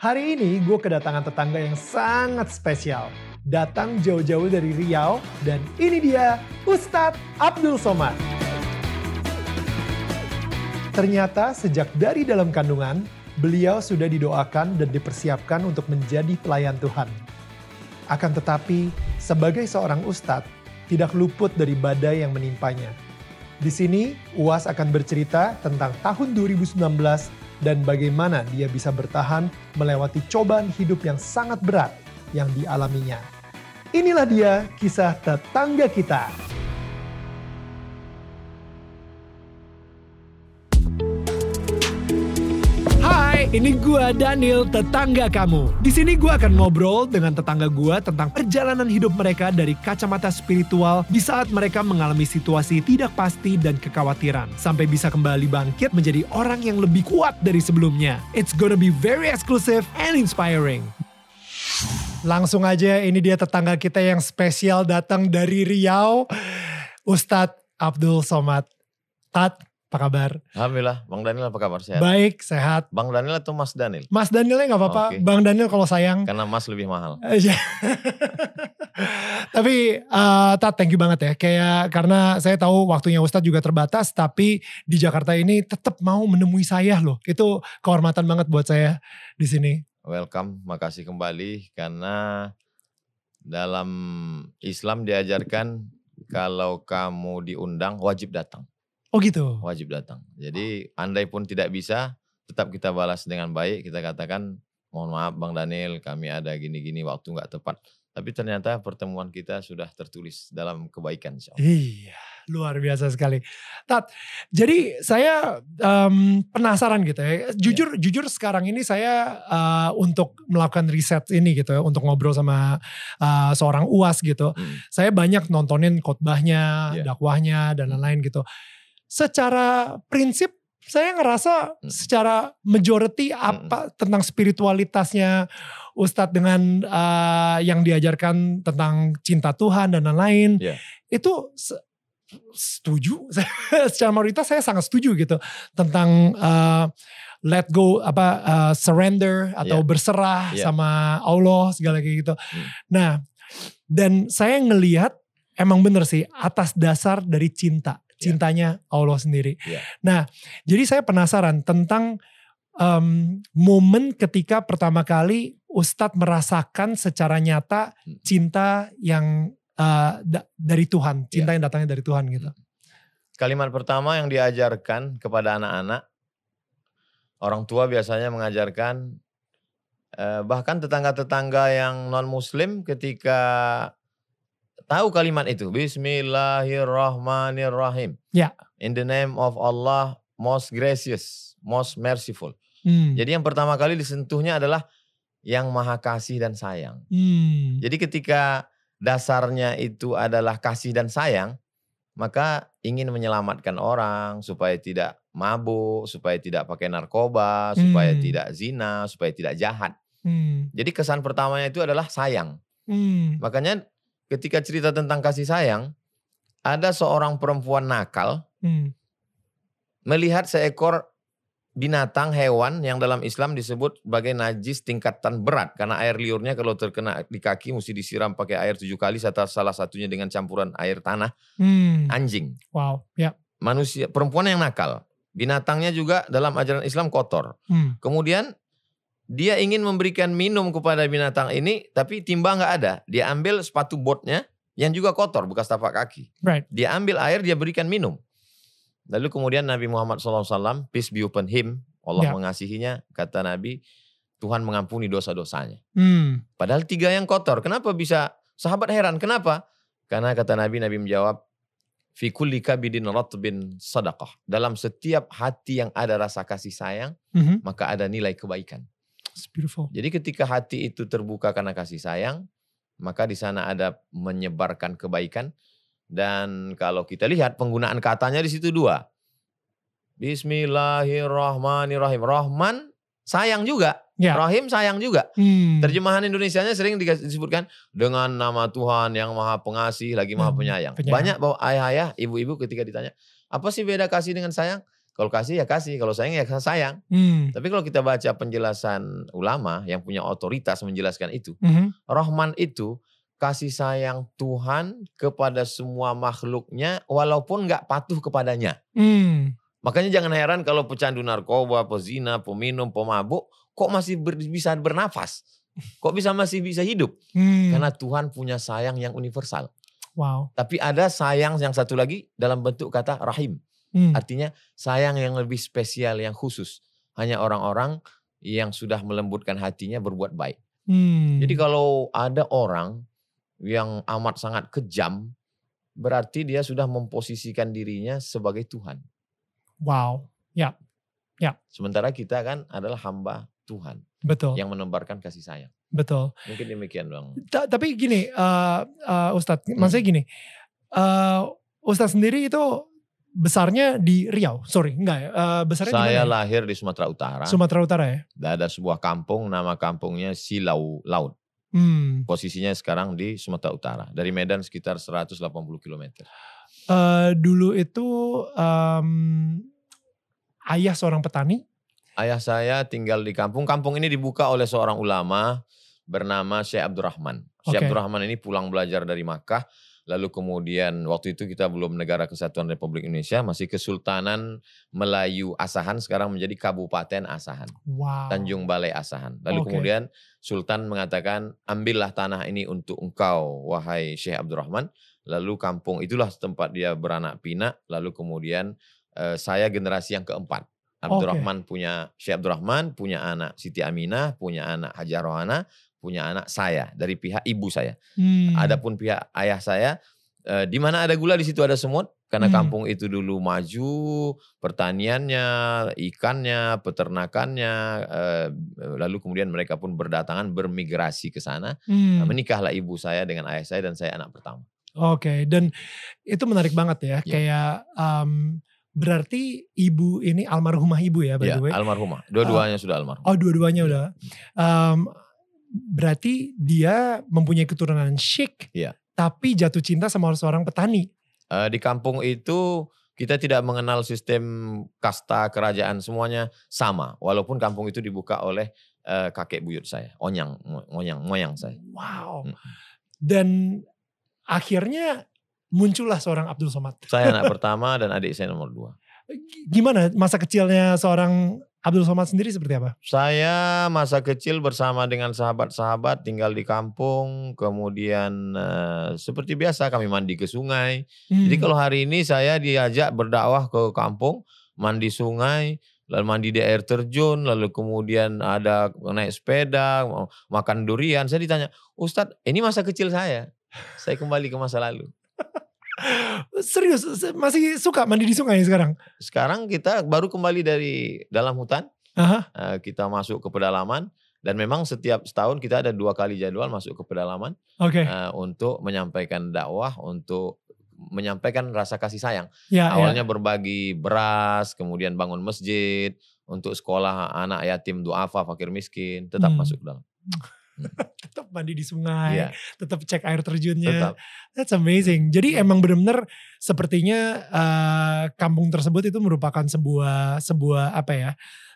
Hari ini gue kedatangan tetangga yang sangat spesial. Datang jauh-jauh dari Riau dan ini dia Ustadz Abdul Somad. Ternyata sejak dari dalam kandungan, beliau sudah didoakan dan dipersiapkan untuk menjadi pelayan Tuhan. Akan tetapi, sebagai seorang ustadz, tidak luput dari badai yang menimpanya. Di sini, UAS akan bercerita tentang tahun 2019 dan bagaimana dia bisa bertahan melewati cobaan hidup yang sangat berat yang dialaminya. Inilah dia kisah tetangga kita. Ini gua Daniel, tetangga kamu. Di sini gua akan ngobrol dengan tetangga gua tentang perjalanan hidup mereka dari kacamata spiritual di saat mereka mengalami situasi tidak pasti dan kekhawatiran sampai bisa kembali bangkit menjadi orang yang lebih kuat dari sebelumnya. It's gonna be very exclusive and inspiring. Langsung aja ini dia tetangga kita yang spesial datang dari Riau. Ustadz Abdul Somad. Tat, apa kabar? Alhamdulillah, Bang Daniel apa kabar sehat? Baik, sehat. Bang Daniel atau Mas Daniel? Mas Danielnya nggak apa-apa, Oke. Bang Daniel kalau sayang. Karena Mas lebih mahal. Iya. tapi uh, Tat thank you banget ya. Kayak karena saya tahu waktunya Ustadz juga terbatas, tapi di Jakarta ini tetap mau menemui saya loh. Itu kehormatan banget buat saya di sini. Welcome, makasih kembali karena dalam Islam diajarkan kalau kamu diundang wajib datang, Oh gitu. wajib datang. Jadi andai pun tidak bisa, tetap kita balas dengan baik. Kita katakan mohon maaf Bang Daniel, kami ada gini-gini waktu nggak tepat. Tapi ternyata pertemuan kita sudah tertulis dalam kebaikan. insya Allah. Iya, luar biasa sekali. Tat, jadi saya em, penasaran gitu ya. Jujur, jujur sekarang ini saya eh, untuk melakukan riset ini gitu ya, untuk ngobrol sama eh, seorang uas gitu. Hmm. Saya banyak nontonin khotbahnya, Iya. dakwahnya dan lain-lain gitu. Secara prinsip saya ngerasa Hmm. secara majority apa tentang spiritualitasnya Ustadz dengan eh, yang diajarkan tentang cinta Tuhan dan lain-lain Iya. itu se- setuju secara mayoritas saya sangat setuju gitu tentang eh, let go apa eh, surrender atau Iya. berserah Iya. sama Allah segala kayak gitu. Hmm. Nah, dan saya ngelihat emang bener sih atas dasar dari cinta, Iya. cintanya Allah sendiri. Iya. Nah, jadi saya penasaran tentang em, momen ketika pertama kali Ustadz merasakan secara nyata Hmm. cinta yang eh, da- dari Tuhan, Iya. cinta yang datangnya dari Tuhan gitu. Kalimat pertama yang diajarkan kepada anak-anak, orang tua biasanya mengajarkan, eh, bahkan tetangga-tetangga yang non-muslim ketika tahu kalimat itu, Bismillahirrahmanirrahim. Ya. In the name of Allah, most gracious, most merciful. Hmm. Jadi yang pertama kali disentuhnya adalah yang maha kasih dan sayang. Hmm. Jadi ketika dasarnya itu adalah kasih dan sayang, maka ingin menyelamatkan orang supaya tidak mabuk, supaya tidak pakai narkoba, supaya Hmm. tidak zina, supaya tidak jahat. Hmm. Jadi kesan pertamanya itu adalah sayang. Hmm. Makanya ketika cerita tentang kasih sayang, ada seorang perempuan nakal Hmm. melihat seekor binatang hewan yang dalam Islam disebut sebagai najis tingkatan berat karena air liurnya kalau terkena di kaki mesti disiram pakai air tujuh kali salah satunya dengan campuran air tanah Hmm. anjing Wow. Ya. manusia perempuan yang nakal binatangnya juga dalam ajaran Islam kotor Hmm. kemudian dia ingin memberikan minum kepada binatang ini tapi timba nggak ada dia ambil sepatu botnya yang juga kotor bekas tapak kaki Right. dia ambil air, dia berikan minum. Lalu kemudian Nabi Muhammad SAW, peace be upon him, Allah Ya. mengasihinya, kata Nabi, Tuhan mengampuni dosa-dosanya. Hmm. Padahal tiga yang kotor, kenapa bisa? Sahabat heran, kenapa? Karena kata Nabi, Nabi menjawab, fi kulli kabidin ratbin sadaqah. Dalam setiap hati yang ada rasa kasih sayang, Mhm. maka ada nilai kebaikan. It's beautiful. Jadi ketika hati itu terbuka karena kasih sayang, maka di sana ada menyebarkan kebaikan. Dan kalau kita lihat penggunaan katanya di situ dua. Bismillahirrahmanirrahim. Rahman sayang juga. Ya. Rahim sayang juga. Hmm. Terjemahan Indonesianya sering disebutkan dengan nama Tuhan yang maha pengasih lagi maha Hmm, penyayang. penyayang. Banyak bahwa ayah-ayah, ibu-ibu ketika ditanya, apa sih beda kasih dengan sayang? Kalau kasih ya kasih, kalau sayang ya sayang. Hmm. Tapi kalau kita baca penjelasan ulama yang punya otoritas menjelaskan itu, Mhm. Rahman itu kasih sayang Tuhan kepada semua makhluknya walaupun nggak patuh kepadanya. Hmm. Makanya jangan heran kalau pecandu narkoba, pezina, peminum, pemabuk, kok masih ber- bisa bernafas? Kok bisa masih bisa hidup? Hmm. Karena Tuhan punya sayang yang universal. wow. Tapi ada sayang yang satu lagi dalam bentuk kata rahim. Hmm. Artinya sayang yang lebih spesial, yang khusus. Hanya orang-orang yang sudah melembutkan hatinya berbuat baik. Hmm. Jadi kalau ada orang yang amat sangat kejam, berarti dia sudah memposisikan dirinya sebagai Tuhan. wow. Sementara kita kan adalah hamba Tuhan Betul. yang menebarkan kasih sayang. Betul. Mungkin demikian bang. Ta- tapi gini, uh, uh, Ustadz, Hmm. maksudnya gini, uh, Ustadz sendiri itu besarnya di Riau, sorry, enggak ya? Uh, besarnya di Saya mana? ya? lahir di Sumatera Utara. Sumatera Utara ya. ada sebuah kampung, nama kampungnya Silau Laut. Hmm. Posisinya sekarang di Sumatera Utara. Dari Medan sekitar 180 km. Uh, dulu itu um, ayah seorang petani. Ayah saya tinggal di kampung. Kampung ini dibuka oleh seorang ulama bernama Syekh Abdurrahman. Syekh Oke. Abdurrahman ini pulang belajar dari Makkah. Lalu kemudian waktu itu kita belum negara kesatuan Republik Indonesia. Masih Kesultanan Melayu Asahan. Sekarang menjadi Kabupaten Asahan. Wow. Tanjung Balai Asahan. Lalu Oke. kemudian Sultan mengatakan, ambillah tanah ini untuk engkau, wahai Syekh Abdurrahman. Lalu kampung itulah tempat dia beranak pinak. Lalu kemudian eh, saya generasi yang keempat. Abdurrahman punya Syekh Abdurrahman punya anak Siti Aminah, punya anak Hajar Rohana, punya anak saya dari pihak ibu saya. Hmm. Adapun pihak ayah saya, eh, di mana ada gula di situ ada semut. Karena Hmm. kampung itu dulu maju, pertaniannya, ikannya, peternakannya, eh, lalu kemudian mereka pun berdatangan bermigrasi ke sana. Hmm. Menikahlah ibu saya dengan ayah saya dan saya anak pertama. Oke, dan itu menarik banget ya. Iya. Kayak um, berarti ibu ini almarhumah ibu ya, by Ya, the way. almarhumah. Dua-duanya sudah almarhum. Oh, dua-duanya Iya. udah. Um, berarti dia mempunyai keturunan Sheikh, Iya. tapi jatuh cinta sama seorang petani. Eh, di kampung itu kita tidak mengenal sistem kasta kerajaan semuanya sama. Walaupun kampung itu dibuka oleh eh, kakek buyut saya, onyang, moyang, moyang saya. Wow. Hmm. Dan akhirnya muncullah seorang Abdul Somad. Saya anak pertama dan adik saya nomor dua. Gimana masa kecilnya seorang Abdul Somad sendiri seperti apa? Saya masa kecil bersama dengan sahabat-sahabat tinggal di kampung, kemudian eh, seperti biasa kami mandi ke sungai. Jadi Hmm. kalau hari ini saya diajak berdakwah ke kampung, mandi sungai, lalu mandi di air terjun, lalu kemudian ada naik sepeda, makan durian. Saya ditanya, Ustadz ini masa kecil saya. Saya kembali ke masa lalu. Serius, se- masih suka mandi di sungai sekarang? Sekarang kita baru kembali dari dalam hutan, Aha, eh, kita masuk ke pedalaman. Dan memang setiap setahun kita ada dua kali jadwal masuk ke pedalaman. oke. eh, untuk menyampaikan dakwah, untuk menyampaikan rasa kasih sayang. Ya, ya. Awalnya berbagi beras, kemudian bangun masjid, untuk sekolah anak yatim, duafa, fakir miskin, tetap Hmm. masuk ke dalam. tetap mandi di sungai, Iya, tetap cek air terjunnya. tetap. That's amazing. Jadi emang benar-benar sepertinya eh, kampung tersebut itu merupakan sebuah sebuah apa ya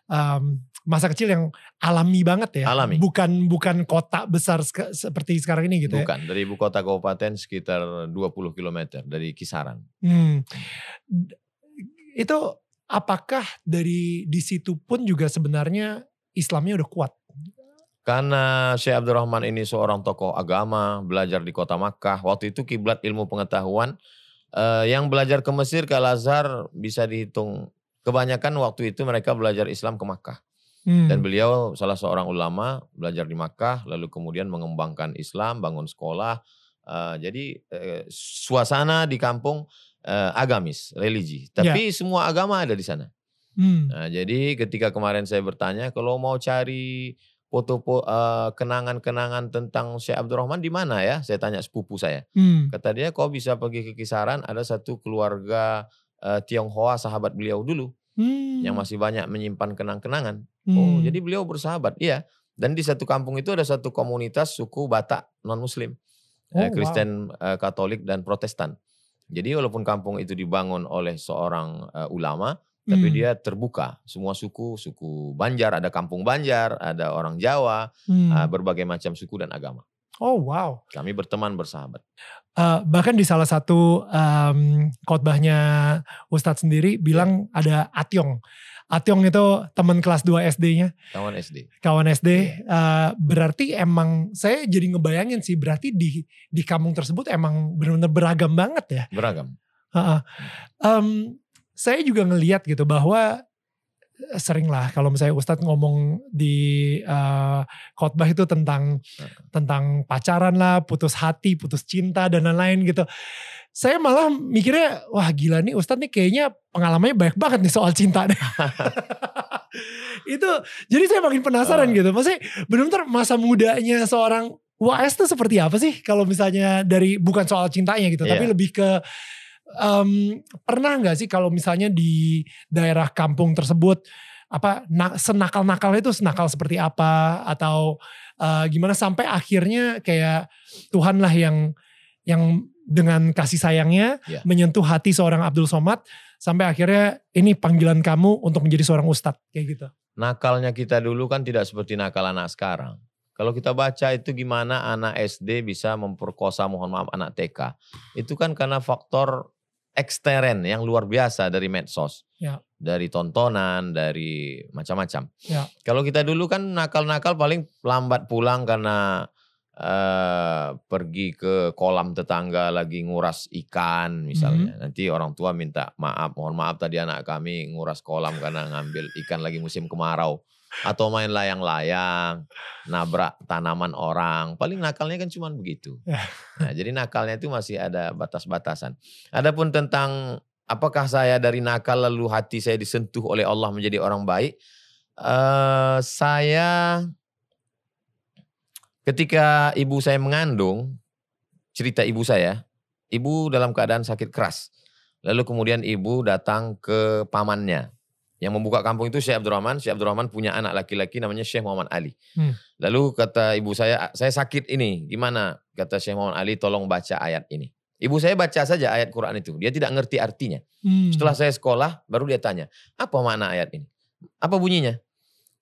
em, masa kecil yang alami banget ya. Alami. Bukan bukan kota besar seka- seperti sekarang ini gitu ya. Bukan, dari ibu kota kabupaten sekitar 20 km dari kisaran. Hmm. Itu apakah dari di situ pun juga sebenarnya Islamnya udah kuat? Karena Syekh Abdurrahman ini seorang tokoh agama, belajar di kota Makkah. Waktu itu kiblat ilmu pengetahuan. eh, yang belajar ke Mesir, ke Al-Azhar bisa dihitung. Kebanyakan waktu itu mereka belajar Islam ke Makkah. Hmm. Dan beliau salah seorang ulama, belajar di Makkah, lalu kemudian mengembangkan Islam, bangun sekolah. Eh, jadi eh, suasana di kampung eh, agamis, religi. Tapi semua agama ada di sana. Hmm. Nah, jadi ketika kemarin saya bertanya, kalau mau cari foto eh, kenangan-kenangan tentang Syekh Abdurrahman di mana ya? Saya tanya sepupu saya. Hmm. Kata dia, kau bisa pergi ke kisaran, ada satu keluarga eh, Tionghoa sahabat beliau dulu Hmm. yang masih banyak menyimpan kenang-kenangan. Oh, Hmm. jadi beliau bersahabat. Iya. Dan di satu kampung itu ada satu komunitas suku Batak non-Muslim, Oh, Eh, Kristen, eh, Katolik dan Protestan. Jadi walaupun kampung itu dibangun oleh seorang eh, ulama, tapi Hmm. dia terbuka. Semua suku, suku Banjar, ada kampung Banjar, ada orang Jawa, Hmm. ah, berbagai macam suku dan agama. Oh wow. Kami berteman bersahabat. Eh, bahkan di salah satu em, khotbahnya Ustadz sendiri bilang ada Atyong. Atyong itu teman kelas 2 SD-nya, Kawan SD. kawan SD. Eh, berarti emang saya jadi ngebayangin sih berarti di di kampung tersebut emang benar-benar beragam banget ya. Beragam. Heeh. Em, saya juga ngeliat gitu bahwa eh, sering lah kalau misalnya Ustadz ngomong di eh, khotbah itu tentang tentang pacaran lah, putus hati, putus cinta dan lain-lain gitu. Saya malah mikirnya wah gila nih Ustadz nih kayaknya pengalamannya banyak banget nih soal cinta nih. itu jadi saya makin penasaran Ah. gitu. Maksudnya benar-benar masa mudanya seorang WAS itu seperti apa sih kalau misalnya dari bukan soal cintanya gitu, tapi Iya. lebih ke em, pernah nggak sih kalau misalnya di daerah kampung tersebut apa na- senakal-nakalnya itu senakal seperti apa atau eh, gimana sampai akhirnya kayak Tuhan lah yang yang dengan kasih sayangnya Iya. menyentuh hati seorang Abdul Somad sampai akhirnya ini panggilan kamu untuk menjadi seorang ustadz kayak gitu. Nakalnya kita dulu kan tidak seperti nakal anak sekarang. Kalau kita baca itu gimana anak SD bisa memperkosa mohon maaf anak TK. Itu kan karena faktor ekstern yang luar biasa dari medsos. Ya. Dari tontonan, dari macam-macam. Ya. Kalau kita dulu kan nakal-nakal paling lambat pulang karena eh, pergi ke kolam tetangga lagi nguras ikan misalnya. Nanti orang tua minta maaf, mohon maaf tadi anak kami nguras kolam karena ngambil ikan lagi musim kemarau. Atau main layang-layang, nabrak tanaman orang. Paling nakalnya kan cuma begitu. Ya. Nah, jadi nakalnya itu masih ada batas-batasan. Adapun tentang apakah saya dari nakal lalu hati saya disentuh oleh Allah menjadi orang baik. eh saya ketika ibu saya mengandung, cerita ibu saya, ibu dalam keadaan sakit keras. Lalu kemudian ibu datang ke pamannya. Yang membuka kampung itu Syekh Abdurrahman. Syekh Abdurrahman punya anak laki-laki namanya Syekh Muhammad Ali. Hmm. Lalu kata ibu saya, saya sakit ini, gimana? Kata Syekh Muhammad Ali, tolong baca ayat ini. Ibu saya baca saja ayat Quran itu. Dia tidak ngerti artinya. Hmm. Setelah saya sekolah, baru dia tanya, apa makna ayat ini? Apa bunyinya?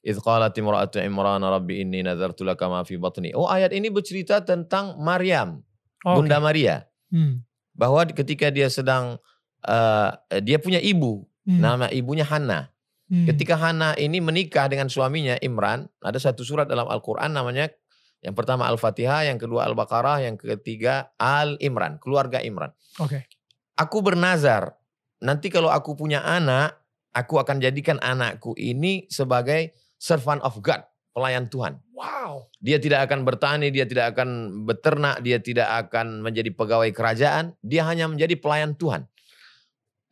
Idh qalat imra'atu Imran rabbi inni laka ma fi batni. Oh ayat ini bercerita tentang Maryam, Oh, oke. Bunda Maria. Hmm. Bahwa ketika dia sedang, eh, dia punya ibu, Hmm. nama ibunya Hana. Hmm. Ketika Hana ini menikah dengan suaminya Imran, ada satu surat dalam Al-Quran namanya yang pertama Al-Fatihah, yang kedua Al-Baqarah, yang ketiga Al-Imran, keluarga Imran. Oke. Aku bernazar, nanti kalau aku punya anak, aku akan jadikan anakku ini sebagai servant of God, pelayan Tuhan. Wow. Dia tidak akan bertani, dia tidak akan beternak, dia tidak akan menjadi pegawai kerajaan, dia hanya menjadi pelayan Tuhan.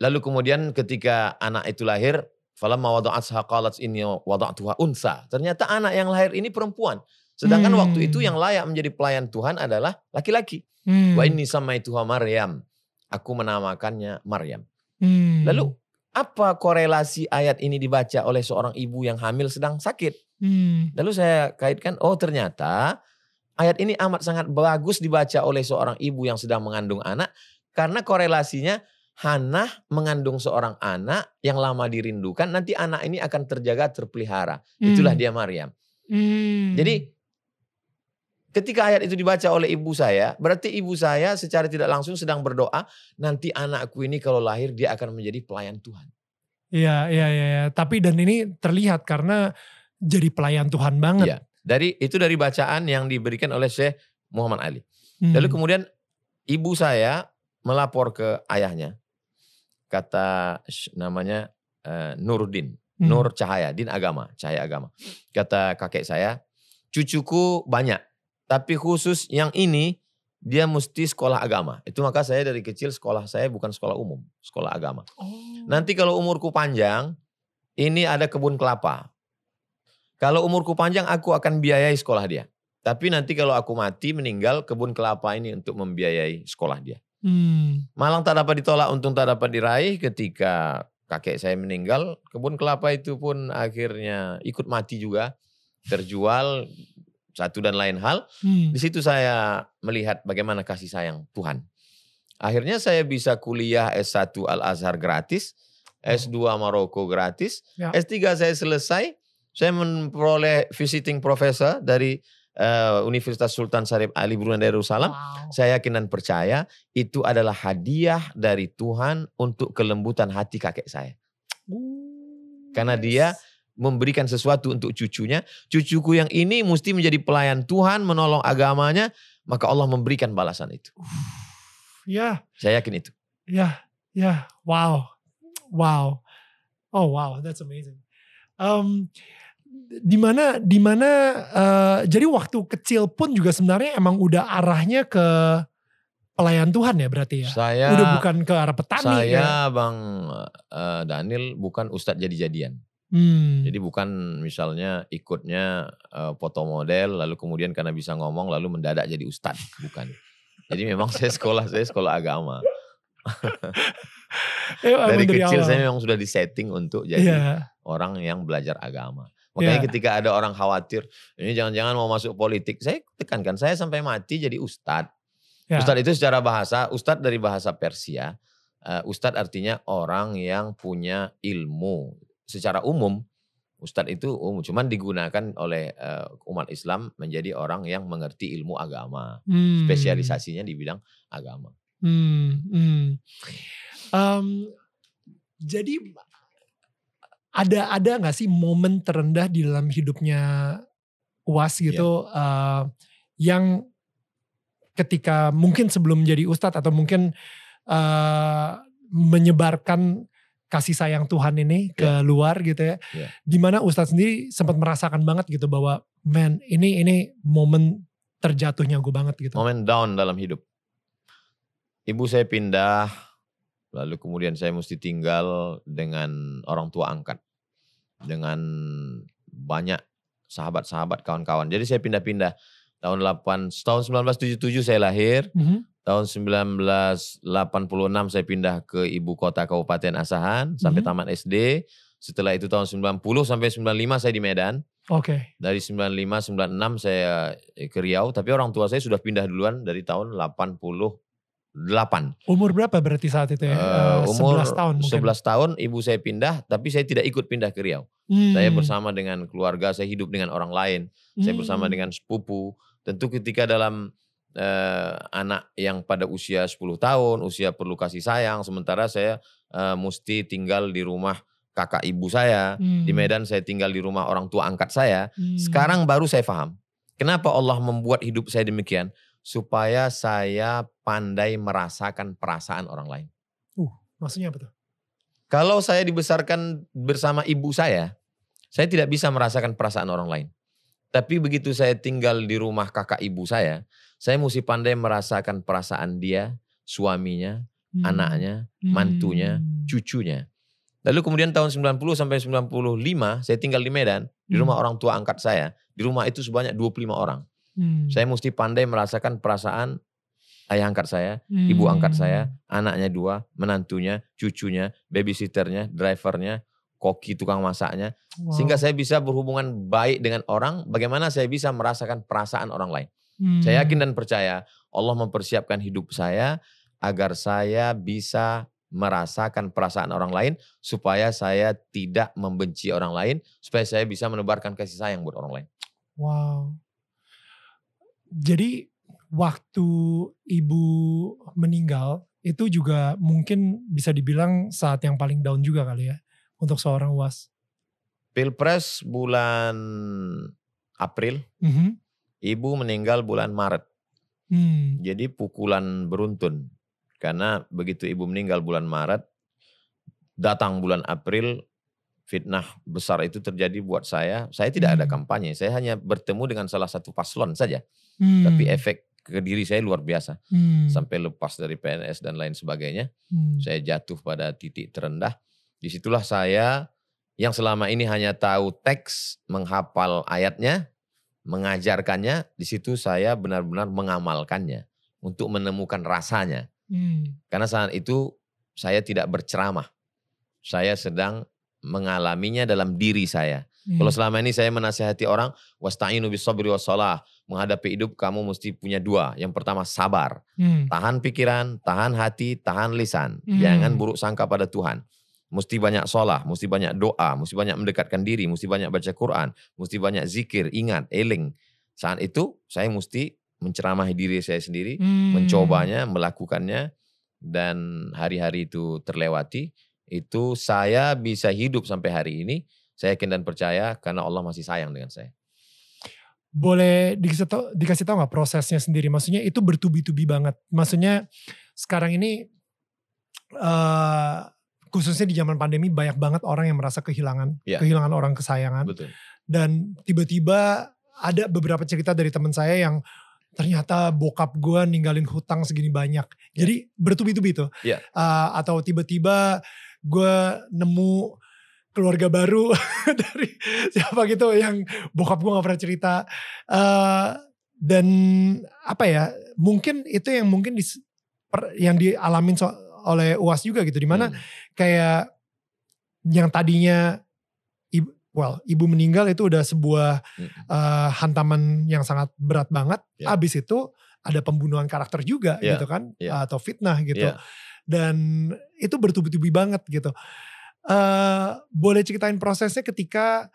Lalu kemudian ketika anak itu lahir, falamma wada'atha qalat inni wada'tuha unsa. Ternyata anak yang lahir ini perempuan. Sedangkan Hmm. waktu itu yang layak menjadi pelayan Tuhan adalah laki-laki. Hmm. Wa inni samaituha Maryam. Aku menamakannya Maryam. Hmm. Lalu apa korelasi ayat ini dibaca oleh seorang ibu yang hamil sedang sakit? Hmm. Lalu saya kaitkan, oh ternyata ayat ini amat sangat bagus dibaca oleh seorang ibu yang sedang mengandung anak karena korelasinya Hana mengandung seorang anak yang lama dirindukan, nanti anak ini akan terjaga terpelihara. Itulah Hmm. dia Maryam. Hmm. Jadi ketika ayat itu dibaca oleh ibu saya, berarti ibu saya secara tidak langsung sedang berdoa, nanti anakku ini kalau lahir dia akan menjadi pelayan Tuhan. Iya, iya, iya. iya. Tapi dan ini terlihat karena jadi pelayan Tuhan banget. Iya. Dari itu dari bacaan yang diberikan oleh Syekh Muhammad Ali. Hmm. Lalu kemudian ibu saya melapor ke ayahnya. Kata namanya eh, Nuruddin, Hmm. Nur Cahaya, Din Agama, Cahaya Agama. Kata kakek saya, cucuku banyak, tapi khusus yang ini dia mesti sekolah agama. Itu maka saya dari kecil sekolah saya bukan sekolah umum, sekolah agama. Oh. Nanti kalau umurku panjang, ini ada kebun kelapa. Kalau umurku panjang, aku akan biayai sekolah dia. Tapi nanti kalau aku mati, meninggal, kebun kelapa ini untuk membiayai sekolah dia. Hmm. Malang tak dapat ditolak, untung tak dapat diraih ketika kakek saya meninggal. Kebun kelapa itu pun akhirnya ikut mati juga. Terjual, satu dan lain hal. Hmm. Di situ saya melihat bagaimana kasih sayang Tuhan. Akhirnya saya bisa kuliah S1 Al-Azhar gratis. S2 Maroko gratis, Ya. S3 saya selesai, saya memperoleh visiting professor dari eh, Universitas Sultan Syarif Ali Brunei Darussalam. Wow. Saya yakin dan percaya itu adalah hadiah dari Tuhan untuk kelembutan hati kakek saya. Karena dia memberikan sesuatu untuk cucunya. Cucuku yang ini mesti menjadi pelayan Tuhan, menolong agamanya, maka Allah memberikan balasan itu. Ya, Saya yakin itu. ya, ya. Wow. Wow. Oh wow, that's amazing. Um, di mana di mana eh, jadi waktu kecil pun juga sebenarnya emang udah arahnya ke pelayan Tuhan ya berarti ya. Saya udah bukan ke arah petani ya. saya Bang eh, Daniel bukan ustadz jadi-jadian. Hmm. Jadi bukan misalnya ikutnya eh, foto model lalu kemudian karena bisa ngomong lalu mendadak jadi ustadz, bukan. Jadi memang saya sekolah saya sekolah agama. Dari kecil awal. saya memang sudah disetting untuk jadi Iya. orang yang belajar agama. Makanya Iya. ketika ada orang khawatir, ini jangan-jangan mau masuk politik, saya tekankan saya sampai mati jadi ustadz. Ya. Ustadz itu secara bahasa, ustadz dari bahasa Persia, eh, ustadz artinya orang yang punya ilmu. Secara umum, ustadz itu umum, cuman digunakan oleh eh, umat Islam menjadi orang yang mengerti ilmu agama. Hmm. Spesialisasinya di bidang agama. Hmm, hmm. Em, jadi ada ada nggak sih momen terendah di dalam hidupnya UAS gitu eh, yang ketika mungkin sebelum jadi ustadz atau mungkin eh, menyebarkan kasih sayang Tuhan ini ke luar gitu ya, Ya. di mana ustadz sendiri sempat merasakan banget gitu bahwa man ini ini momen terjatuhnya gue banget gitu. Momen down dalam hidup. Ibu saya pindah, lalu kemudian saya mesti tinggal dengan orang tua angkat. Dengan banyak sahabat-sahabat, kawan-kawan. Jadi saya pindah-pindah. Tahun 8, tahun 1977 saya lahir. Mhm. Tahun 1986 saya pindah ke ibu kota Kabupaten Asahan sampai Mhm. tamat SD. Setelah itu tahun 90 sampai 95 saya di Medan. Oke. Dari 95, 96 saya eh, ke Riau. Tapi orang tua saya sudah pindah duluan dari tahun 88. Umur berapa berarti saat itu ya? Eh, umur 11 tahun mungkin. 11 tahun ibu saya pindah. Tapi saya tidak ikut pindah ke Riau. Hmm. Saya bersama dengan keluarga, saya hidup dengan orang lain. Saya bersama Hmm. dengan sepupu. Tentu ketika dalam eh, anak yang pada usia 10 tahun, usia perlu kasih sayang. Sementara saya eh, mesti tinggal di rumah kakak ibu saya. Di Hmm. Medan saya tinggal di rumah orang tua angkat saya. Hmm. Sekarang baru saya paham. Kenapa Allah membuat hidup saya demikian? Supaya saya pandai merasakan perasaan orang lain. Maksudnya apa tuh? Kalau saya dibesarkan bersama ibu saya, saya tidak bisa merasakan perasaan orang lain. Tapi begitu saya tinggal di rumah kakak ibu saya, saya mesti pandai merasakan perasaan dia, suaminya, Hmm. anaknya, mantunya, Hmm. cucunya. Lalu kemudian tahun 90 sampai 95 saya tinggal di Medan, di rumah Hmm. orang tua angkat saya. Di rumah itu sebanyak 25 orang. Hmm. Saya mesti pandai merasakan perasaan ayah angkat saya, ibu angkat saya, anaknya dua, menantunya, cucunya, babysitternya, drivernya, koki tukang masaknya. Wow. Sehingga saya bisa berhubungan baik dengan orang, bagaimana saya bisa merasakan perasaan orang lain. Hmm. Saya yakin dan percaya Allah mempersiapkan hidup saya agar saya bisa merasakan perasaan orang lain supaya saya tidak membenci orang lain, supaya saya bisa menebarkan kasih sayang buat orang lain. Wow. Jadi waktu ibu meninggal itu juga mungkin bisa dibilang saat yang paling down juga kali ya untuk seorang was. Pilpres bulan April, Mhm. ibu meninggal bulan Maret. Hmm. Jadi pukulan beruntun. Karena begitu ibu meninggal bulan Maret, datang bulan April, fitnah besar itu terjadi buat saya. Saya tidak ada Hmm. kampanye, saya hanya bertemu dengan salah satu paslon saja. Hmm. Tapi efek ke diri saya luar biasa. Hmm. Sampai lepas dari PNS dan lain sebagainya. Hmm. Saya jatuh pada titik terendah. Di situlah saya yang selama ini hanya tahu teks, menghafal ayatnya, mengajarkannya. Di situ saya benar-benar mengamalkannya untuk menemukan rasanya. Hmm. Karena saat itu saya tidak berceramah. Saya sedang mengalaminya dalam diri saya. Hmm. Kalau selama ini saya menasihati orang, wasta'inu bis sabri was salah. Menghadapi hidup kamu mesti punya dua. Yang pertama sabar. Hmm. Tahan pikiran, tahan hati, tahan lisan. Hmm. Jangan buruk sangka pada Tuhan. Mesti banyak sholat, mesti banyak doa, mesti banyak mendekatkan diri, mesti banyak baca Quran, mesti banyak zikir, ingat, eling. Saat itu saya mesti menceramahi diri saya sendiri, Hmm. mencobanya, melakukannya, dan hari-hari itu terlewati. Itu saya bisa hidup sampai hari ini. Saya yakin dan percaya karena Allah masih sayang dengan saya. boleh dikasih tau, dikasih tahu nggak prosesnya sendiri? Maksudnya itu bertubi-tubi banget. Maksudnya sekarang ini eh khususnya di zaman pandemi banyak banget orang yang merasa kehilangan, Ya. kehilangan orang kesayangan. Betul. Dan tiba-tiba ada beberapa cerita dari teman saya yang ternyata bokap gue ninggalin hutang segini banyak. Jadi bertubi-tubi tuh. Ya. Eh, atau tiba-tiba gue nemu keluarga baru dari siapa gitu yang bokap gue gak pernah cerita. Eh, dan apa ya, mungkin itu yang mungkin dis- per- yang dialamin so- oleh UAS juga gitu. Di mana Hmm. kayak yang tadinya ibu, well, ibu meninggal itu udah sebuah Mm. eh, hantaman yang sangat berat banget. Ya. Abis itu ada pembunuhan karakter juga Ya, gitu kan, ya. atau fitnah gitu. Ya. Dan itu bertubi-tubi banget gitu. eh boleh ceritain prosesnya ketika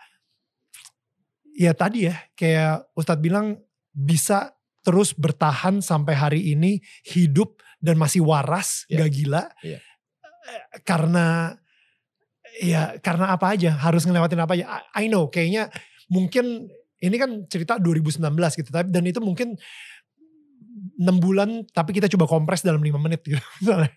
ya tadi ya kayak Ustadz bilang bisa terus bertahan sampai hari ini hidup dan masih waras, Ya. gak gila. Ya. Eh, Karena ya karena apa aja harus ngelewatin apa aja. I, I know kayaknya mungkin ini kan cerita 2019 gitu tapi dan itu mungkin 6 bulan tapi kita coba kompres dalam 5 menit gitu. misalnya.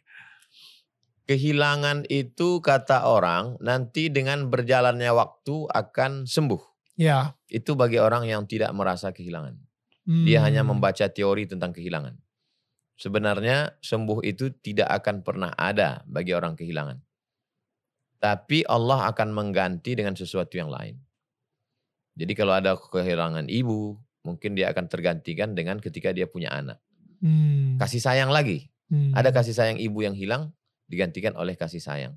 Kehilangan itu kata orang nanti dengan berjalannya waktu akan sembuh. ya. Itu bagi orang yang tidak merasa kehilangan. Dia hanya Hmm. membaca teori tentang kehilangan. Sebenarnya sembuh itu tidak akan pernah ada bagi orang kehilangan. Tapi Allah akan mengganti dengan sesuatu yang lain. Jadi kalau ada kehilangan ibu, mungkin dia akan tergantikan dengan ketika dia punya anak. Hmm. Kasih sayang lagi. Hmm. Ada kasih sayang ibu yang hilang, digantikan oleh kasih sayang.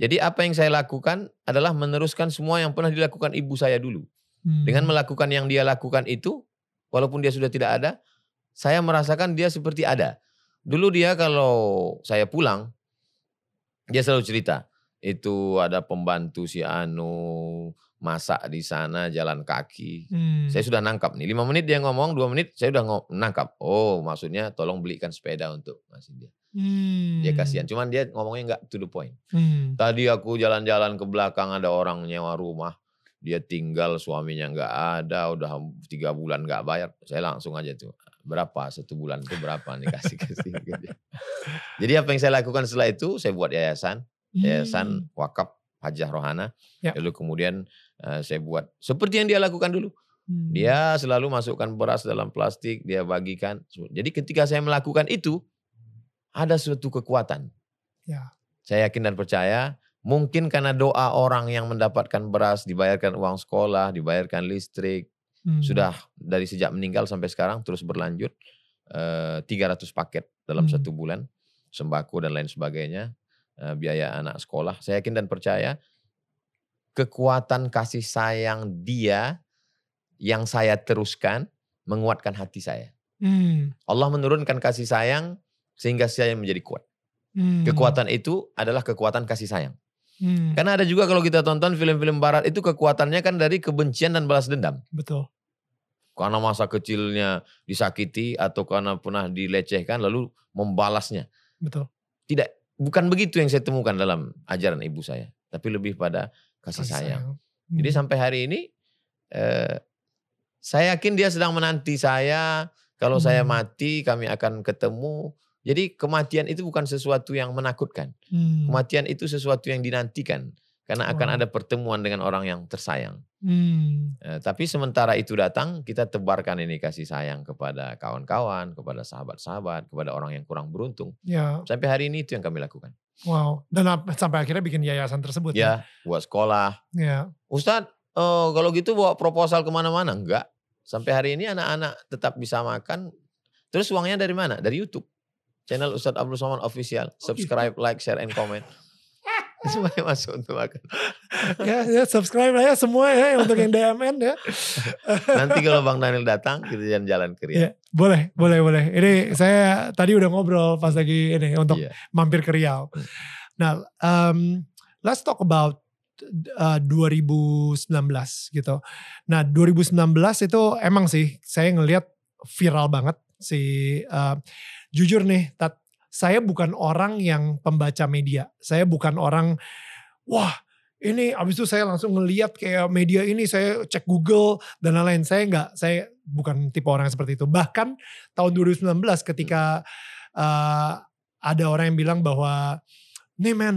Jadi apa yang saya lakukan adalah meneruskan semua yang pernah dilakukan ibu saya dulu. Hmm. Dengan melakukan yang dia lakukan itu, walaupun dia sudah tidak ada, saya merasakan dia seperti ada. Dulu dia kalau saya pulang, dia selalu cerita, itu ada pembantu si Anu, masak di sana, jalan kaki. Hmm. Saya sudah nangkap nih, lima menit dia ngomong, dua menit saya udah ngo- nangkap. Oh maksudnya tolong belikan sepeda untuk ngasih dia. Hmm. Dia kasihan, cuman dia ngomongnya nggak to the point. Hmm. Tadi aku jalan-jalan ke belakang ada orang nyewa rumah. Dia tinggal suaminya nggak ada, udah tiga bulan nggak bayar. Saya langsung aja tuh, berapa satu bulan itu berapa nih kasih kasih. Jadi apa yang saya lakukan setelah itu, saya buat yayasan, yayasan wakaf Hajah Rohana. Hmm. Ya. Lalu kemudian eh, saya buat seperti yang dia lakukan dulu. Hmm. Dia selalu masukkan beras dalam plastik, dia bagikan. Jadi ketika saya melakukan itu, ada suatu kekuatan. Ya. Saya yakin dan percaya, mungkin karena doa orang yang mendapatkan beras, dibayarkan uang sekolah, dibayarkan listrik, Hmm. sudah dari sejak meninggal sampai sekarang terus berlanjut. eh, 300 paket dalam Hmm. satu bulan, sembako dan lain sebagainya, eh, biaya anak sekolah. Saya yakin dan percaya, kekuatan kasih sayang dia yang saya teruskan menguatkan hati saya. Hmm. Allah menurunkan kasih sayang sehingga saya menjadi kuat. Hmm. Kekuatan itu adalah kekuatan kasih sayang. Hmm. Karena ada juga kalau kita tonton film-film barat itu kekuatannya kan dari kebencian dan balas dendam. Betul. Karena masa kecilnya disakiti atau karena pernah dilecehkan lalu membalasnya. Betul. Tidak, bukan begitu yang saya temukan dalam ajaran ibu saya. Tapi lebih pada kasih, sayang. Hmm. Jadi sampai hari ini eh, saya yakin dia sedang menanti saya. Kalau saya Hmm. mati kami akan ketemu. Jadi kematian itu bukan sesuatu yang menakutkan. Hmm. Kematian itu sesuatu yang dinantikan. Karena akan Wow. ada pertemuan dengan orang yang tersayang. Hmm. Eh, tapi sementara itu datang, kita tebarkan ini kasih sayang kepada kawan-kawan, kepada sahabat-sahabat, kepada orang yang kurang beruntung. Ya. Sampai hari ini itu yang kami lakukan. Wow. Dan sampai akhirnya bikin yayasan tersebut. Ya, buat sekolah. Ya. Ustadz, eh, kalau gitu bawa proposal ke mana-mana? Enggak. Sampai hari ini anak-anak tetap bisa makan. Terus uangnya dari mana? Dari YouTube. Channel Ustadz Abdul Somad Official. Subscribe, like, share, and comment. Semuanya masuk untuk makan. ya, ya subscribe lah ya semua ya untuk yang DMN ya. Nanti kalau Bang Daniel datang, kita jalan-jalan ke Riyadh. Ya, boleh, boleh, boleh. Ini saya tadi udah ngobrol pas lagi ini untuk Iya. mampir ke Riau. Nah, em, let's talk about uh, 2019 gitu. Nah 2019 itu emang sih saya ngelihat viral banget si uh, jujur nih Tat, saya bukan orang yang pembaca media. Saya bukan orang wah ini abis itu saya langsung ngeliat kayak media ini saya cek Google dan lain-lain. Saya nggak, saya bukan tipe orang yang seperti itu. Bahkan tahun 2019 ketika uh, ada orang yang bilang bahwa nih men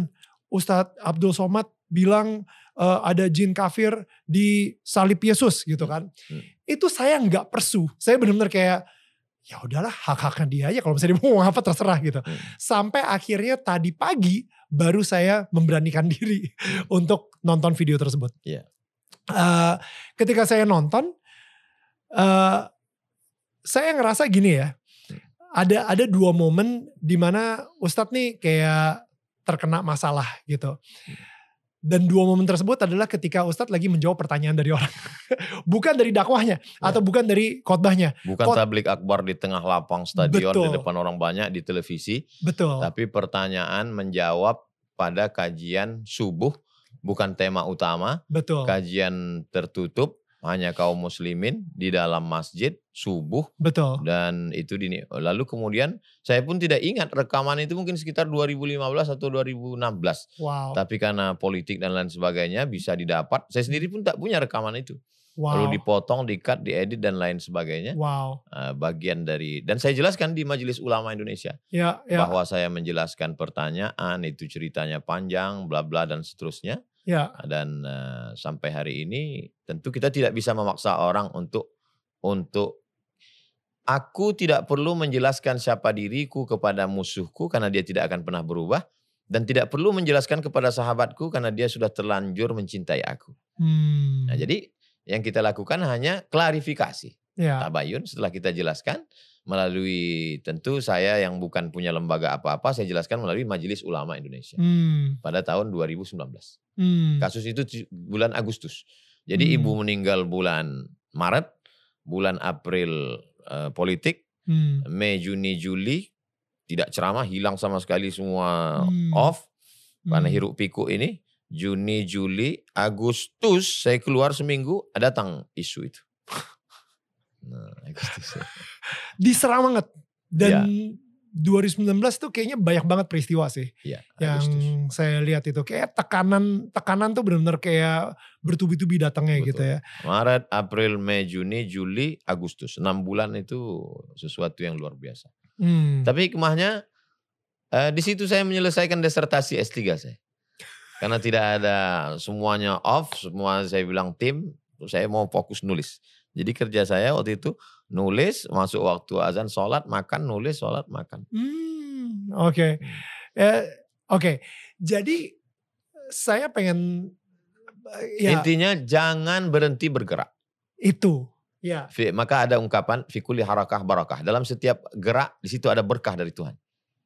Ustadz Abdul Somad bilang uh, ada jin kafir di salib Yesus gitu kan. Hmm. Itu saya nggak persu. Saya benar-benar kayak ya udahlah hak-haknya dia aja kalau misalnya dia mau apa terserah gitu. Hmm. Sampai akhirnya tadi pagi baru saya memberanikan diri untuk nonton video tersebut. Yeah. Iya. Uh, ketika saya nonton, uh, saya ngerasa gini ya, ada ada dua momen di mana Ustadz nih kayak terkena masalah gitu. Dan dua momen tersebut adalah ketika Ustadz lagi menjawab pertanyaan dari orang. bukan dari dakwahnya ya. atau bukan dari khotbahnya. Bukan Khot tablik akbar di tengah lapang stadion Betul. di depan orang banyak di televisi. Betul. Tapi pertanyaan menjawab pada kajian subuh bukan tema utama. Betul. Kajian tertutup hanya kaum muslimin di dalam masjid subuh. Betul. Dan itu dini. Lalu kemudian saya pun tidak ingat rekaman itu mungkin sekitar 2015 atau 2016. Wow. Tapi karena politik dan lain sebagainya bisa didapat. Saya sendiri pun tak punya rekaman itu. Wow. Lalu dipotong, dikat, diedit dan lain sebagainya. Wow. Uh, bagian dari dan saya jelaskan di Majelis Ulama Indonesia ya, ya. bahwa saya menjelaskan pertanyaan itu ceritanya panjang, bla bla dan seterusnya. Ya. Dan uh, sampai hari ini tentu kita tidak bisa memaksa orang untuk untuk aku tidak perlu menjelaskan siapa diriku kepada musuhku karena dia tidak akan pernah berubah dan tidak perlu menjelaskan kepada sahabatku karena dia sudah terlanjur mencintai aku. Hmm. Nah, jadi yang kita lakukan hanya klarifikasi. Ya. Tabayun setelah kita jelaskan melalui tentu saya yang bukan punya lembaga apa-apa saya jelaskan melalui Majelis Ulama Indonesia hmm. pada tahun 2019. Hmm. Kasus itu bulan Agustus. Jadi hmm. ibu meninggal bulan Maret, bulan April uh, politik, hmm. Mei, Juni, Juli tidak ceramah, hilang sama sekali semua hmm. off karena hmm. hiruk pikuk ini. Juni, Juli, Agustus saya keluar seminggu datang isu itu. Nah, Agustus. Ya. Diserang banget. Dan ya. 2019 tuh kayaknya banyak banget peristiwa sih. Yang Agustus. saya lihat itu kayak tekanan tekanan tuh benar-benar kayak bertubi-tubi datangnya Betul. gitu ya. Maret, April, Mei, Juni, Juli, Agustus. 6 bulan itu sesuatu yang luar biasa. Hmm. Tapi hikmahnya eh, di situ saya menyelesaikan disertasi S3 saya. Karena tidak ada semuanya off, semua saya bilang tim, saya mau fokus nulis. Jadi kerja saya waktu itu nulis, masuk waktu azan, sholat, makan, nulis, sholat, makan. Hmm, oke. Okay. Eh, oke, okay. jadi saya pengen ya, intinya jangan berhenti bergerak. Itu, ya. Maka ada ungkapan fikuli harakah barakah. Dalam setiap gerak di situ ada berkah dari Tuhan.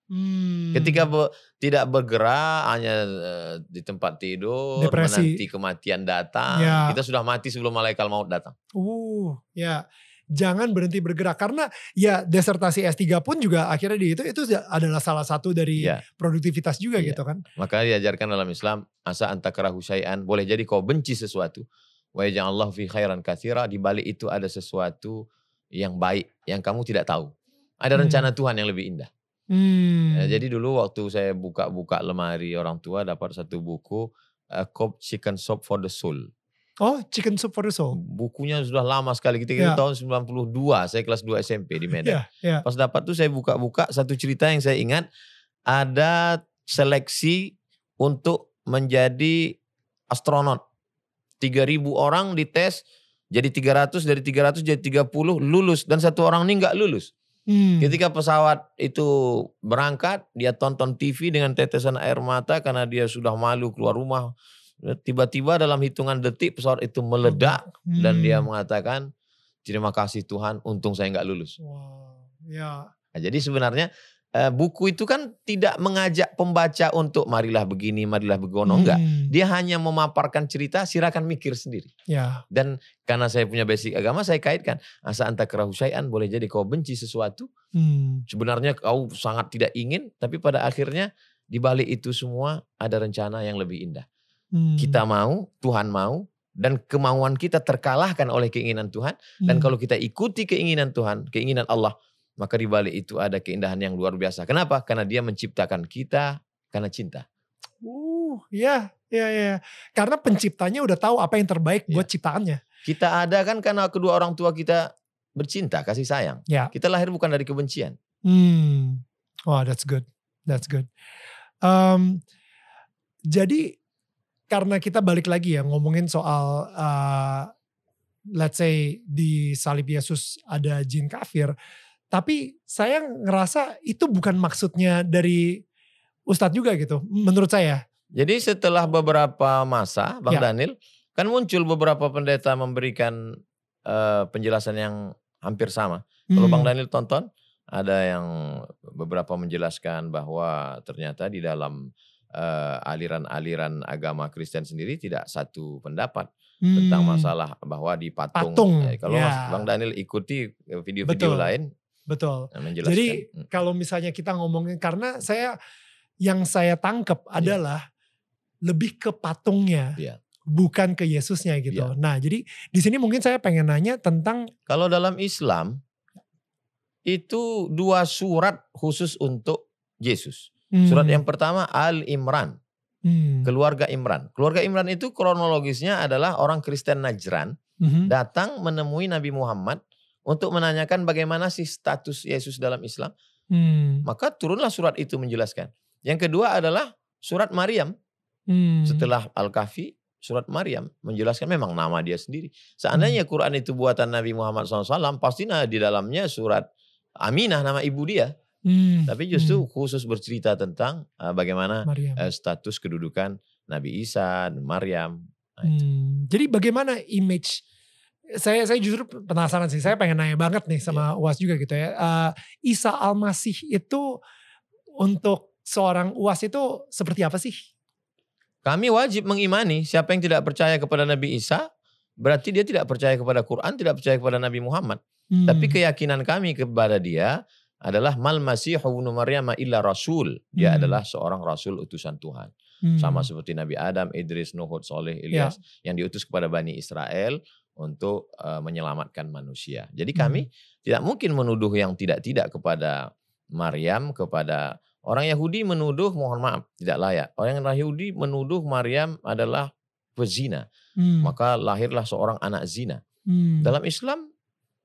Hmm. Ketika be, tidak bergerak hanya uh, di tempat tidur, Depresi. menanti kematian datang, ya. kita sudah mati sebelum malaikat maut datang. Uh, ya. Jangan berhenti bergerak karena ya desertasi S3 pun juga akhirnya di itu itu adalah salah satu dari ya. produktivitas juga ya. gitu kan. Maka diajarkan dalam Islam asa antakarahu syai'an boleh jadi kau benci sesuatu. Wa Allah fi khairan katsira di balik itu ada sesuatu yang baik yang kamu tidak tahu. Ada hmm. rencana hmm. Tuhan yang lebih indah. Hmm. Ya, jadi dulu waktu saya buka-buka lemari orang tua dapat satu buku uh, Cobb Chicken Soup for the Soul. Oh, Chicken Soup for the Soul. Bukunya sudah lama sekali. Kita yeah. tahun 92, saya kelas 2 SMP di Medan. Yeah, yeah. Pas dapat tuh saya buka-buka satu cerita yang saya ingat ada seleksi untuk menjadi astronot. 3000 orang dites jadi 300 dari 300 jadi 30 lulus dan satu orang ini nggak lulus. Hmm. Ketika pesawat itu berangkat, dia tonton TV dengan tetesan air mata karena dia sudah malu keluar rumah. Tiba-tiba dalam hitungan detik pesawat itu meledak hmm. dan dia mengatakan, terima kasih Tuhan, untung saya nggak lulus. Wow. Ya. Nah, jadi sebenarnya buku itu kan tidak mengajak pembaca untuk marilah begini, marilah begono, hmm. enggak. Dia hanya memaparkan cerita, silakan mikir sendiri. Ya. Dan karena saya punya basic agama, saya kaitkan asa anta kerahusyai'an boleh jadi kau benci sesuatu. Hmm. Sebenarnya kau sangat tidak ingin, tapi pada akhirnya di balik itu semua ada rencana yang lebih indah. Hmm. Kita mau, Tuhan mau, dan kemauan kita terkalahkan oleh keinginan Tuhan. Dan Hmm. kalau kita ikuti keinginan Tuhan, keinginan Allah, maka di balik itu ada keindahan yang luar biasa. Kenapa? Karena Dia menciptakan kita karena cinta. Uh, ya, ya, ya. Karena penciptanya udah tahu apa yang terbaik Iya. buat ciptaannya. Kita ada kan karena kedua orang tua kita bercinta, kasih sayang. Ya. Kita lahir bukan dari kebencian. Hmm. Wah, that's good. That's good. Um, jadi karena kita balik lagi ya ngomongin soal uh, let's say di salib Yesus ada jin kafir, tapi saya ngerasa itu bukan maksudnya dari Ustadz juga gitu, menurut saya. Jadi setelah beberapa masa, Bang Ya. Daniel, kan muncul beberapa pendeta memberikan eh, penjelasan yang hampir sama. Kalau Hmm. Bang Daniel tonton, ada yang beberapa menjelaskan bahwa ternyata di dalam eh, aliran-aliran agama Kristen sendiri tidak satu pendapat tentang Hmm. masalah bahwa di patung. Patung, Eh, kalau ya. Bang Daniel ikuti video-video lain Betul. Jadi Hmm. kalau misalnya kita ngomongin karena saya yang saya tangkep adalah lebih ke patungnya, Iya. bukan ke Yesusnya gitu. Iya. Nah jadi di sini mungkin saya pengen nanya tentang Kalau dalam Islam itu dua surat khusus untuk Yesus. Surat hmm, yang pertama Al Imran, hmm, keluarga Imran. Keluarga Imran itu kronologisnya adalah orang Kristen Najran mhm, datang menemui Nabi Muhammad untuk menanyakan bagaimana sih status Yesus dalam Islam. hmm, Maka turunlah surat itu menjelaskan. Yang kedua adalah surat Maryam. hmm, Setelah Al-Kahfi, surat Maryam menjelaskan memang nama dia sendiri. Seandainya Quran itu buatan Nabi Muhammad SAW, pasti nah di dalamnya surat Aminah nama ibu dia. hmm, Tapi justru hmm, khusus bercerita tentang uh, bagaimana uh, status kedudukan Nabi Isa dan Maryam. Nah, itu. Hmm, jadi bagaimana image saya saya justru penasaran sih. Saya pengen nanya banget nih sama Iya. UAS juga gitu ya. Eh, Isa Al-Masih itu untuk seorang UAS itu seperti apa sih? Kami wajib mengimani siapa yang tidak percaya kepada Nabi Isa, berarti dia tidak percaya kepada Quran, tidak percaya kepada Nabi Muhammad. Hmm, Tapi keyakinan kami kepada dia adalah mal masihu ibnu maryam illa rasul. Dia Hmm. adalah seorang rasul utusan Tuhan. hmm, Sama seperti Nabi Adam, Idris, Nuh, Soleh, Ya. Ilyas yang diutus kepada Bani Israel untuk uh, menyelamatkan manusia. Jadi kami tidak mungkin menuduh yang tidak-tidak kepada Maryam, kepada orang Yahudi menuduh, mohon maaf, tidak layak. Orang Yahudi menuduh Maryam adalah pezina. hmm, Maka lahirlah seorang anak zina. hmm, Dalam Islam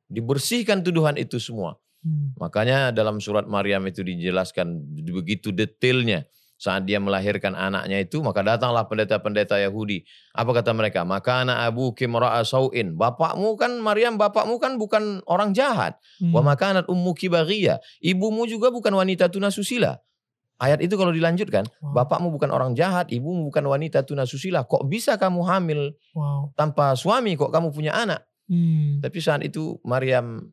dibersihkan tuduhan itu semua. hmm, Makanya dalam surat Maryam itu dijelaskan begitu detailnya. Saat dia melahirkan anaknya itu, maka datanglah pendeta-pendeta Yahudi. Apa kata mereka? Maka anak abu kimra'a sau'in. Bapakmu kan, Maryam bapakmu kan bukan orang jahat. hmm, Wa makanat ummuki baghiyah. Ibumu juga bukan wanita tunasusila. Ayat itu kalau dilanjutkan, wow, bapakmu bukan orang jahat, ibumu bukan wanita tunasusila. Kok bisa kamu hamil wow, tanpa suami? Kok kamu punya anak? hmm, Tapi saat itu Maryam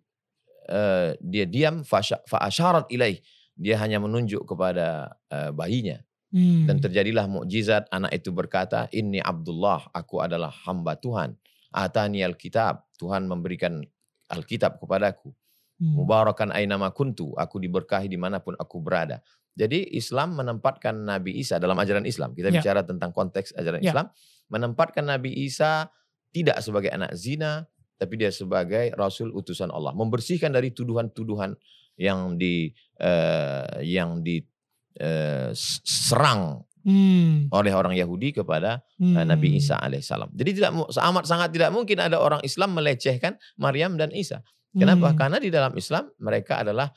eh, dia diam fa'asyarat ilaih. Dia hanya menunjuk kepada eh, bayinya hmm, dan terjadilah mukjizat anak itu berkata, "Inni Abdullah, aku adalah hamba Tuhan. Atani alkitab, Tuhan memberikan Alkitab kepadaku. hmm, Mubarakan ainama kuntu, aku diberkahi di mana pun aku berada." Jadi Islam menempatkan Nabi Isa dalam ajaran Islam. Kita Ya. bicara tentang konteks ajaran Ya. Islam, menempatkan Nabi Isa tidak sebagai anak zina, tapi dia sebagai rasul utusan Allah, membersihkan dari tuduhan-tuduhan yang di eh, yang diserang hmm, oleh orang Yahudi kepada eh, hmm, Nabi Isa alaihissalam. Jadi tidak amat sangat tidak mungkin ada orang Islam melecehkan Maryam dan Isa. Kenapa? hmm, Karena di dalam Islam mereka adalah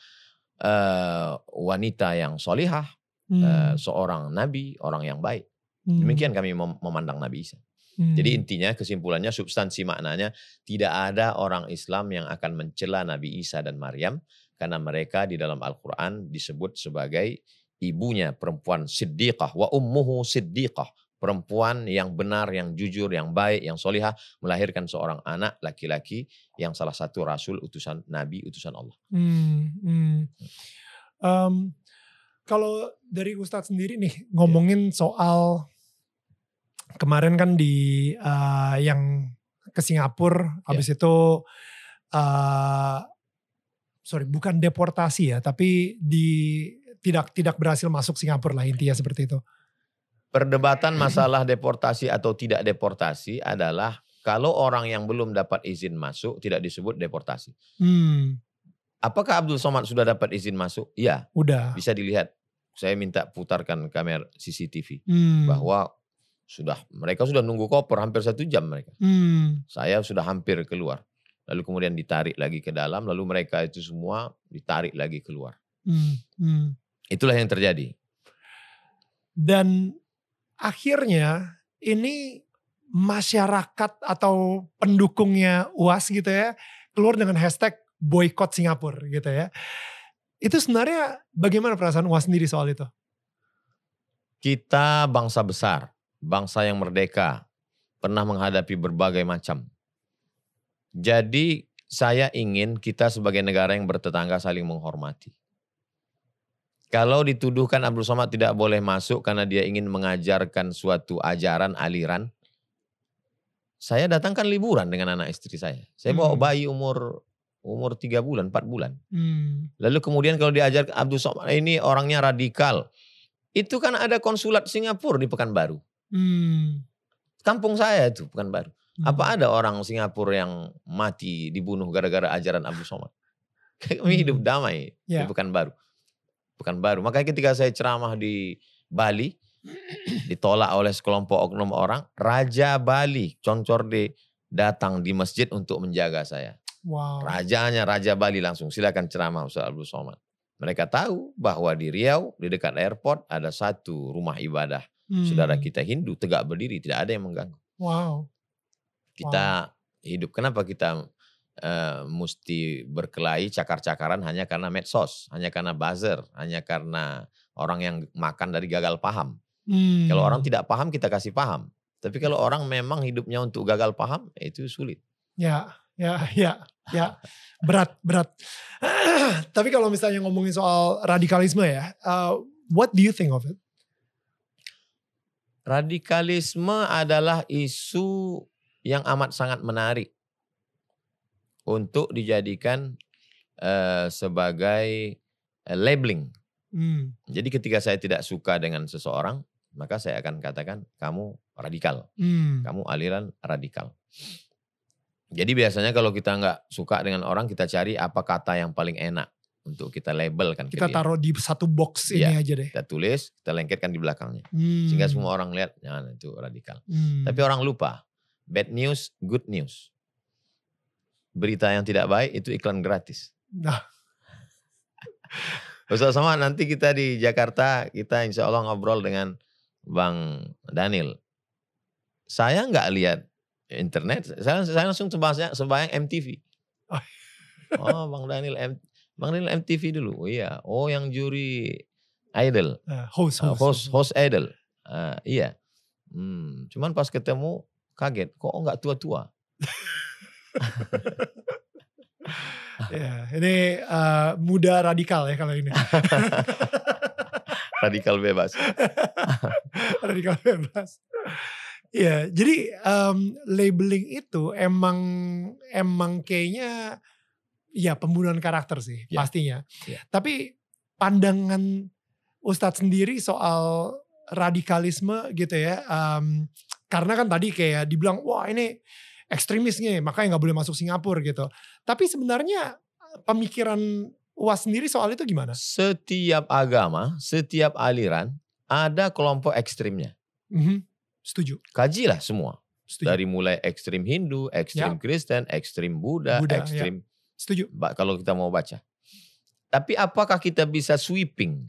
eh, wanita yang solihah, hmm, eh, seorang nabi, orang yang baik. hmm, Demikian kami mem- memandang Nabi Isa. hmm, Jadi intinya kesimpulannya substansi maknanya tidak ada orang Islam yang akan mencela Nabi Isa dan Maryam karena mereka di dalam Al-Qur'an disebut sebagai ibunya perempuan siddiqah wa ummuhu siddiqah perempuan yang benar, yang jujur, yang baik, yang solihah melahirkan seorang anak laki-laki yang salah satu rasul utusan Nabi utusan Allah. Hmm, hmm. Em, kalau dari Ustadz sendiri nih ngomongin soal kemarin kan di eh, yang ke Singapura, habis itu eh sorry bukan deportasi ya, tapi tidak tidak berhasil masuk Singapura lah intinya seperti itu. Perdebatan masalah deportasi atau tidak deportasi adalah kalau orang yang belum dapat izin masuk tidak disebut deportasi. Hmm, Apakah Abdul Somad sudah dapat izin masuk? Iya, udah. bisa dilihat. Saya minta putarkan kamera CCTV Hmm, bahwa sudah mereka sudah nunggu koper hampir satu jam mereka. hmm, Saya sudah hampir keluar. Lalu kemudian ditarik lagi ke dalam, lalu mereka itu semua ditarik lagi keluar. hmm, hmm. Itulah yang terjadi. Dan akhirnya ini masyarakat atau pendukungnya UAS gitu ya keluar dengan hashtag boykot Singapura gitu ya. Itu sebenarnya bagaimana perasaan UAS sendiri soal itu? Kita bangsa besar, bangsa yang merdeka, pernah menghadapi berbagai macam. Jadi saya ingin kita sebagai negara yang bertetangga saling menghormati. Kalau dituduhkan Abdul Somad tidak boleh masuk karena dia ingin mengajarkan suatu ajaran, aliran, saya datangkan liburan dengan anak istri saya. Saya bawa Hmm. bayi umur umur tiga bulan, empat bulan. Hmm, Lalu kemudian kalau diajar Abdul Somad ini orangnya radikal. Itu kan ada konsulat Singapura di Pekanbaru. hmm, Kampung saya itu Pekanbaru. Hmm. Apa ada orang Singapura yang mati dibunuh gara-gara ajaran Abdul Somad? Kami hidup damai di Ya. Pekanbaru. Pekanbaru. Makanya ketika saya ceramah di Bali, ditolak oleh sekelompok oknum orang, Raja Bali, Concorde, datang di masjid untuk menjaga saya. Wow. Rajanya Raja Bali langsung silakan ceramah Ustaz Abdul Somad. Mereka tahu bahwa di Riau di dekat airport ada satu rumah ibadah Hmm, saudara kita Hindu tegak berdiri tidak ada yang mengganggu. Wow. Kita hidup kenapa kita eh, mesti berkelahi cakar-cakaran hanya karena medsos, hanya karena buzzer, hanya karena orang yang makan dari gagal paham. Hmm. Kalau orang tidak paham kita kasih paham. Tapi kalau orang memang hidupnya untuk gagal paham itu sulit. Ya, ya, ya, ya. Berat, berat. Tapi kalau misalnya ngomongin soal radikalisme ya, uh, what do you think of it? Radikalisme adalah isu yang amat sangat menarik untuk dijadikan eh, sebagai eh, labeling. Hmm, Jadi ketika saya tidak suka dengan seseorang, maka saya akan katakan kamu radikal, hmm, kamu aliran radikal. Jadi biasanya kalau kita nggak suka dengan orang, kita cari apa kata yang paling enak untuk kita labelkan ke kita taruh di satu box ini aja deh. Kita tulis, kita lengketkan di belakangnya, Hmm, sehingga semua orang lihat, ya itu radikal. hmm, Tapi orang lupa, bad news, good news. Berita yang tidak baik itu iklan gratis. Nah. Ustaz sama nanti kita di Jakarta, kita insya Allah ngobrol dengan Bang Daniel. Saya nggak lihat internet, saya, saya langsung sembahyang, sembahyang MTV. Oh. Oh Bang Daniel, M, Bang Daniel MTV dulu, oh iya. Oh yang juri Idol. uh, host, Uh, host, host host idol Uh, iya hmm, cuman pas ketemu kaget kok nggak tua-tua Ya, ini uh, muda radikal ya kalau ini. radikal bebas radikal bebas. Ya, jadi um, labeling itu emang emang kayaknya ya pembunuhan karakter sih Ya. pastinya. Ya. Tapi pandangan Ustadz sendiri soal radikalisme gitu ya, um, karena kan tadi kayak dibilang wah ini ekstremis nih makanya nggak boleh masuk Singapura gitu. Tapi sebenarnya pemikiran UAS sendiri soal itu gimana? setiap agama setiap aliran ada kelompok ekstrimnya Mhm. Setuju. kajilah semua Setuju. dari mulai ekstrim Hindu ekstrim Kristen ekstrim Buddha, Buddha, ya. ekstrim Setuju. ba- kalau kita mau baca tapi apakah kita bisa sweeping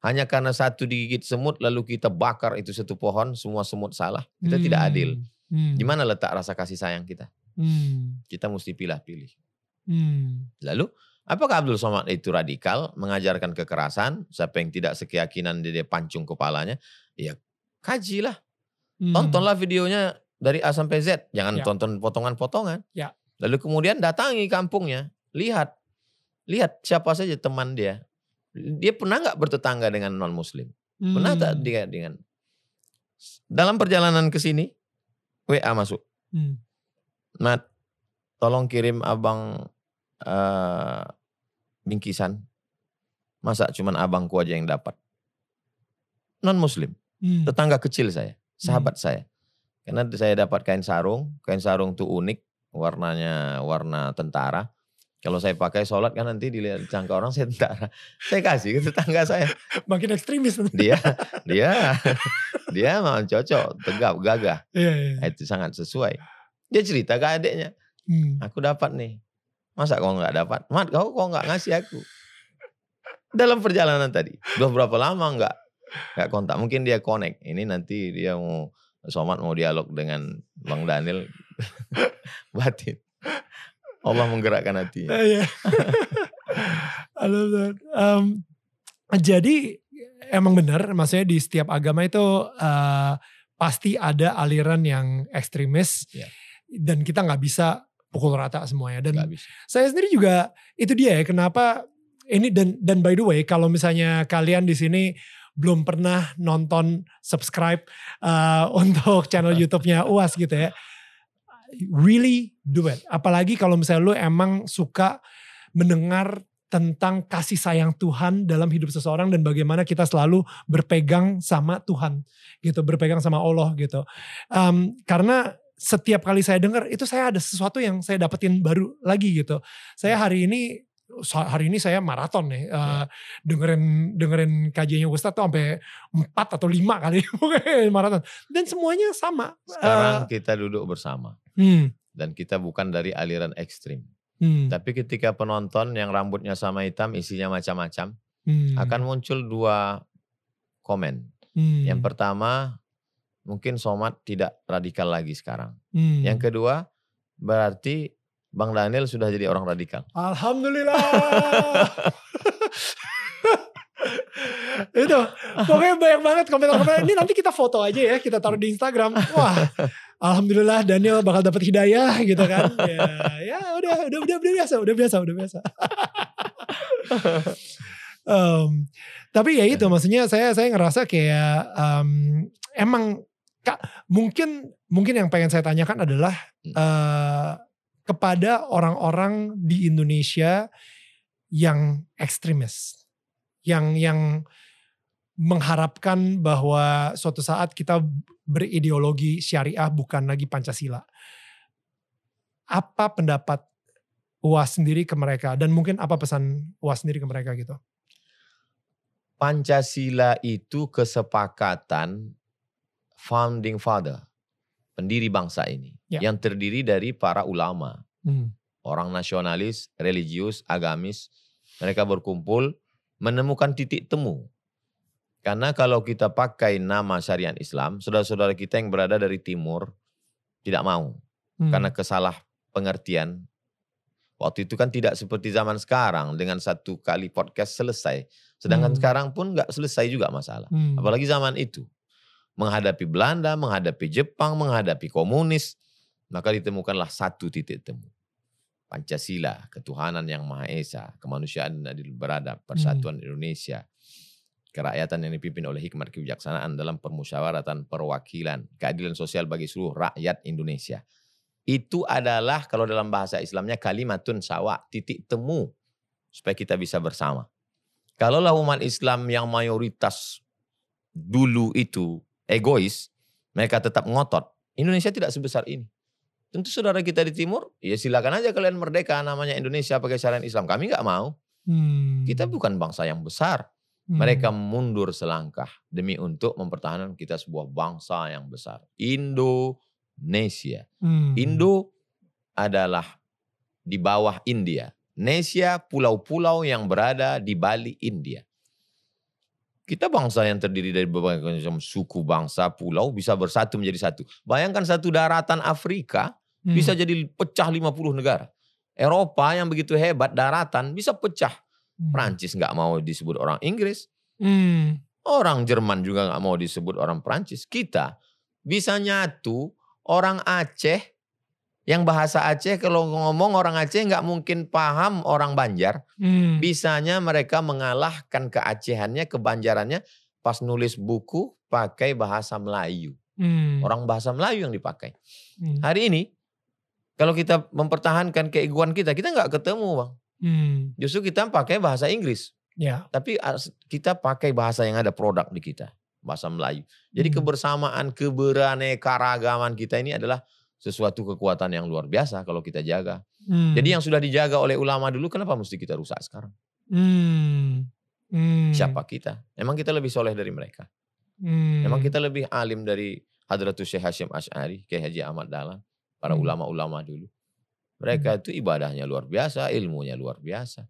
hanya karena satu digigit semut lalu kita bakar itu satu pohon semua semut salah kita tidak Hmm. adil Hmm. di mana letak rasa kasih sayang kita Hmm. kita mesti pilih-pilih Hmm. Lalu, apakah Abdul Somad itu radikal, mengajarkan kekerasan, siapa yang tidak sekeyakinan dia, dia pancung kepalanya? Ya, kajilah. Hmm. Tontonlah videonya dari A sampai Z, jangan Ya. tonton potongan-potongan. Ya. Lalu kemudian datangi kampungnya, lihat. Lihat siapa saja teman dia. Dia pernah nggak bertetangga dengan non-muslim? Pernah tak Hmm. dia dengan... Dalam perjalanan ke sini, WA masuk. Hmm. Mat, tolong kirim abang eh, bingkisan. Masa cuman abangku aja yang dapat? Non muslim, Hmm. tetangga kecil saya, sahabat saya. Karena saya dapat kain sarung, kain sarung tuh unik, warnanya warna tentara. Kalau saya pakai sholat kan nanti dilihat cangka orang saya tentara. Saya kasih ke tetangga saya. Makin ekstremis. Dia, dia, dia memang cocok, tegap, gagah. Iya, iya. Nah, Itu sangat sesuai. Dia cerita ke adiknya, Hmm. aku dapat nih. Masa kau nggak dapat? Mat, kau kau nggak ngasih aku. Dalam perjalanan tadi, udah berapa lama nggak nggak kontak? Mungkin dia connect. Ini nanti dia mau Somat mau dialog dengan Bang Daniel batin. Allah menggerakkan hatinya. Iya. I love that. Um, jadi emang benar, maksudnya di setiap agama itu eh, pasti ada aliran yang ekstremis Iya. dan kita nggak bisa pukul rata semuanya. Dan saya sendiri juga itu dia ya kenapa ini dan dan by the way kalau misalnya kalian di sini belum pernah nonton subscribe eh, untuk channel YouTube-nya UAS gitu ya. Really do it. Apalagi kalau misalnya lu emang suka mendengar tentang kasih sayang Tuhan dalam hidup seseorang dan bagaimana kita selalu berpegang sama Tuhan gitu, berpegang sama Allah gitu. Em, karena setiap kali saya dengar itu saya ada sesuatu yang saya dapetin baru lagi gitu. Saya hari ini hari ini saya maraton nih eh, dengerin dengerin kajiannya Ustadz tuh sampai empat atau lima kali maraton dan semuanya sama. Sekarang kita duduk bersama hmm, dan kita bukan dari aliran ekstrim. hmm, Tapi ketika penonton yang rambutnya sama hitam, isinya macam-macam, hmm, akan muncul dua komen. hmm, Yang pertama, mungkin Somat tidak radikal lagi sekarang. hmm. Yang kedua, berarti Bang Daniel sudah jadi orang radikal. Alhamdulillah. itu. Pokoknya banyak banget komentar-komentar. Ini nanti kita foto aja ya kita taruh di Instagram. Wah alhamdulillah Daniel bakal dapat hidayah gitu kan. Ya, ya udah udah udah udah biasa udah biasa udah biasa. Em, tapi ya itu maksudnya saya saya ngerasa kayak em, emang kak mungkin mungkin yang pengen saya tanyakan adalah eh, kepada orang-orang di Indonesia yang ekstremis, yang yang mengharapkan bahwa suatu saat kita berideologi syariah bukan lagi Pancasila. Apa pendapat UAS sendiri ke mereka dan mungkin apa pesan UAS sendiri ke mereka gitu? Pancasila itu kesepakatan founding father, pendiri bangsa ini, Ya. yang terdiri dari para ulama, Hmm. orang nasionalis, religius, agamis. Mereka berkumpul menemukan titik temu. Karena kalau kita pakai nama syariat Islam, saudara-saudara kita yang berada dari timur tidak mau Hmm. karena kesalah pengertian. Waktu itu kan tidak seperti zaman sekarang dengan satu kali podcast selesai. Sedangkan Hmm. sekarang pun nggak selesai juga masalah. Hmm. Apalagi zaman itu. Menghadapi Belanda, menghadapi Jepang, menghadapi komunis. Maka ditemukanlah satu titik temu. Pancasila, ketuhanan yang Maha Esa, kemanusiaan dan adil beradab, persatuan Indonesia, kerakyatan yang dipimpin oleh hikmat kebijaksanaan dalam permusyawaratan perwakilan, keadilan sosial bagi seluruh rakyat Indonesia. Itu adalah kalau dalam bahasa Islamnya kalimatun sawa, titik temu supaya kita bisa bersama. Kalaulah umat Islam yang mayoritas dulu itu egois, mereka tetap ngotot. Indonesia tidak sebesar ini. Tentu saudara kita di timur, ya silakan aja kalian merdeka namanya Indonesia pakai syariat Islam. Kami nggak mau. Hmm. Kita bukan bangsa yang besar. Hmm. Mereka mundur selangkah demi untuk mempertahankan kita sebuah bangsa yang besar. Indonesia. Hmm. Indo adalah di bawah India. Nesia pulau-pulau yang berada di Bali, India. Kita bangsa yang terdiri dari berbagai macam suku bangsa, pulau bisa bersatu menjadi satu. Bayangkan satu daratan Afrika Hmm. bisa jadi pecah 50 negara. Eropa yang begitu hebat daratan bisa pecah. Hmm. Prancis nggak mau disebut orang Inggris. Hmm. Orang Jerman juga nggak mau disebut orang Prancis. Kita bisa nyatu orang Aceh yang bahasa Aceh kalau ngomong orang Aceh nggak mungkin paham orang Banjar. Hmm. Bisanya mereka mengalahkan keacehannya, kebanjarannya pas nulis buku pakai bahasa Melayu. Hmm. Orang bahasa Melayu yang dipakai. Hmm. Hari ini kalau kita mempertahankan keegoan kita, kita nggak ketemu bang. Hmm. Justru kita pakai bahasa Inggris. Ya. Tapi kita pakai bahasa yang ada produk di kita, bahasa Melayu. Jadi Hmm. kebersamaan, keberaneka kita ini adalah sesuatu kekuatan yang luar biasa kalau kita jaga. Hmm. Jadi yang sudah dijaga oleh ulama dulu, kenapa mesti kita rusak sekarang? Hmm. Hmm. Siapa kita? Emang kita lebih soleh dari mereka? Hmm. Emang kita lebih alim dari Hadratus Syekh Hashim Ash'ari, Kiai Haji Ahmad Dahlan, para Hmm. ulama-ulama dulu. Mereka itu ibadahnya luar biasa, ilmunya luar biasa.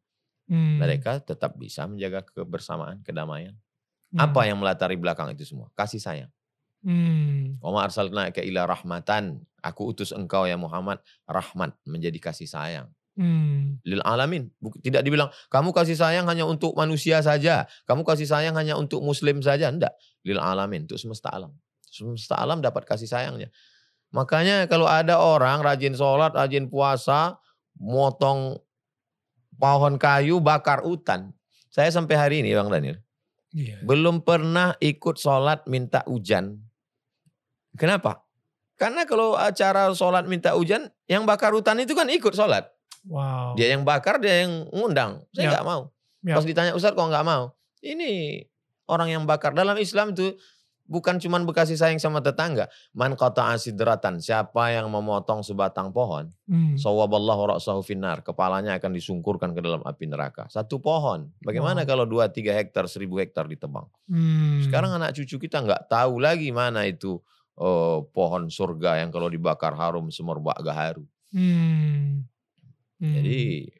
Hmm. Mereka tetap bisa menjaga kebersamaan, kedamaian. Hmm. Apa yang melatari belakang itu semua? Kasih sayang. Hmm. Wa arsalna ka ila rahmatan. Aku utus engkau ya Muhammad rahmat menjadi kasih sayang. Hmm. Lil alamin. Tidak dibilang kamu kasih sayang hanya untuk manusia saja. Kamu kasih sayang hanya untuk muslim saja. Enggak. Lil alamin. Untuk semesta alam. Semesta alam dapat kasih sayangnya. Makanya kalau ada orang rajin sholat, rajin puasa, motong pohon kayu, bakar hutan. Saya sampai hari ini Bang Daniel. Iya. Belum pernah ikut sholat minta hujan. Kenapa? Karena kalau acara sholat minta hujan, yang bakar hutan itu kan ikut sholat. Wow. Dia yang bakar, dia yang ngundang. Saya Ya. nggak mau. Ya. Pas ditanya Ustaz kok nggak mau? Ini orang yang bakar. Dalam Islam itu bukan cuma bekasih sayang sama tetangga. Man kata asidratan. Siapa yang memotong sebatang pohon. Hmm. Sawaballahu ra'sahu finnar. Kepalanya akan disungkurkan ke dalam api neraka. Satu pohon. Bagaimana Wow. kalau 2-3 hektar, 1000 hektar ditebang? Hmm. Sekarang anak cucu kita nggak tahu lagi mana itu eh, pohon surga yang kalau dibakar harum semerbak gaharu. Hmm. Hmm. Jadi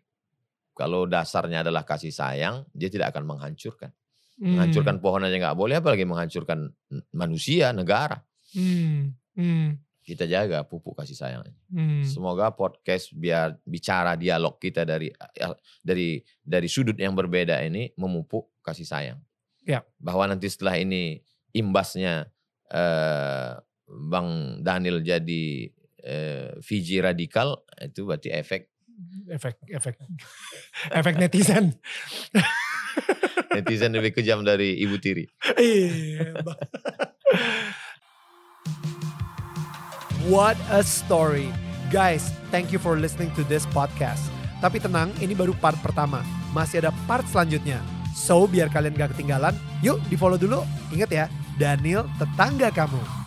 kalau dasarnya adalah kasih sayang, dia tidak akan menghancurkan. Hmm. Menghancurkan pohon aja nggak boleh, apalagi menghancurkan manusia, negara. Hmm. Hmm. Kita jaga pupuk kasih sayang. Hmm. Semoga podcast biar bicara dialog kita dari ya, dari dari sudut yang berbeda ini memupuk kasih sayang. Ya. Bahwa nanti setelah ini imbasnya eh, Bang Daniel jadi eh, Fiji radikal itu berarti efek efek efek efek netizen. netizen lebih kejam dari Ibu Tiri. Iya. What a story. Guys, thank you for listening to this podcast. Tapi tenang, ini baru part pertama. Masih ada part selanjutnya. So, biar kalian gak ketinggalan, yuk di follow dulu. Ingat ya, Daniel tetangga kamu.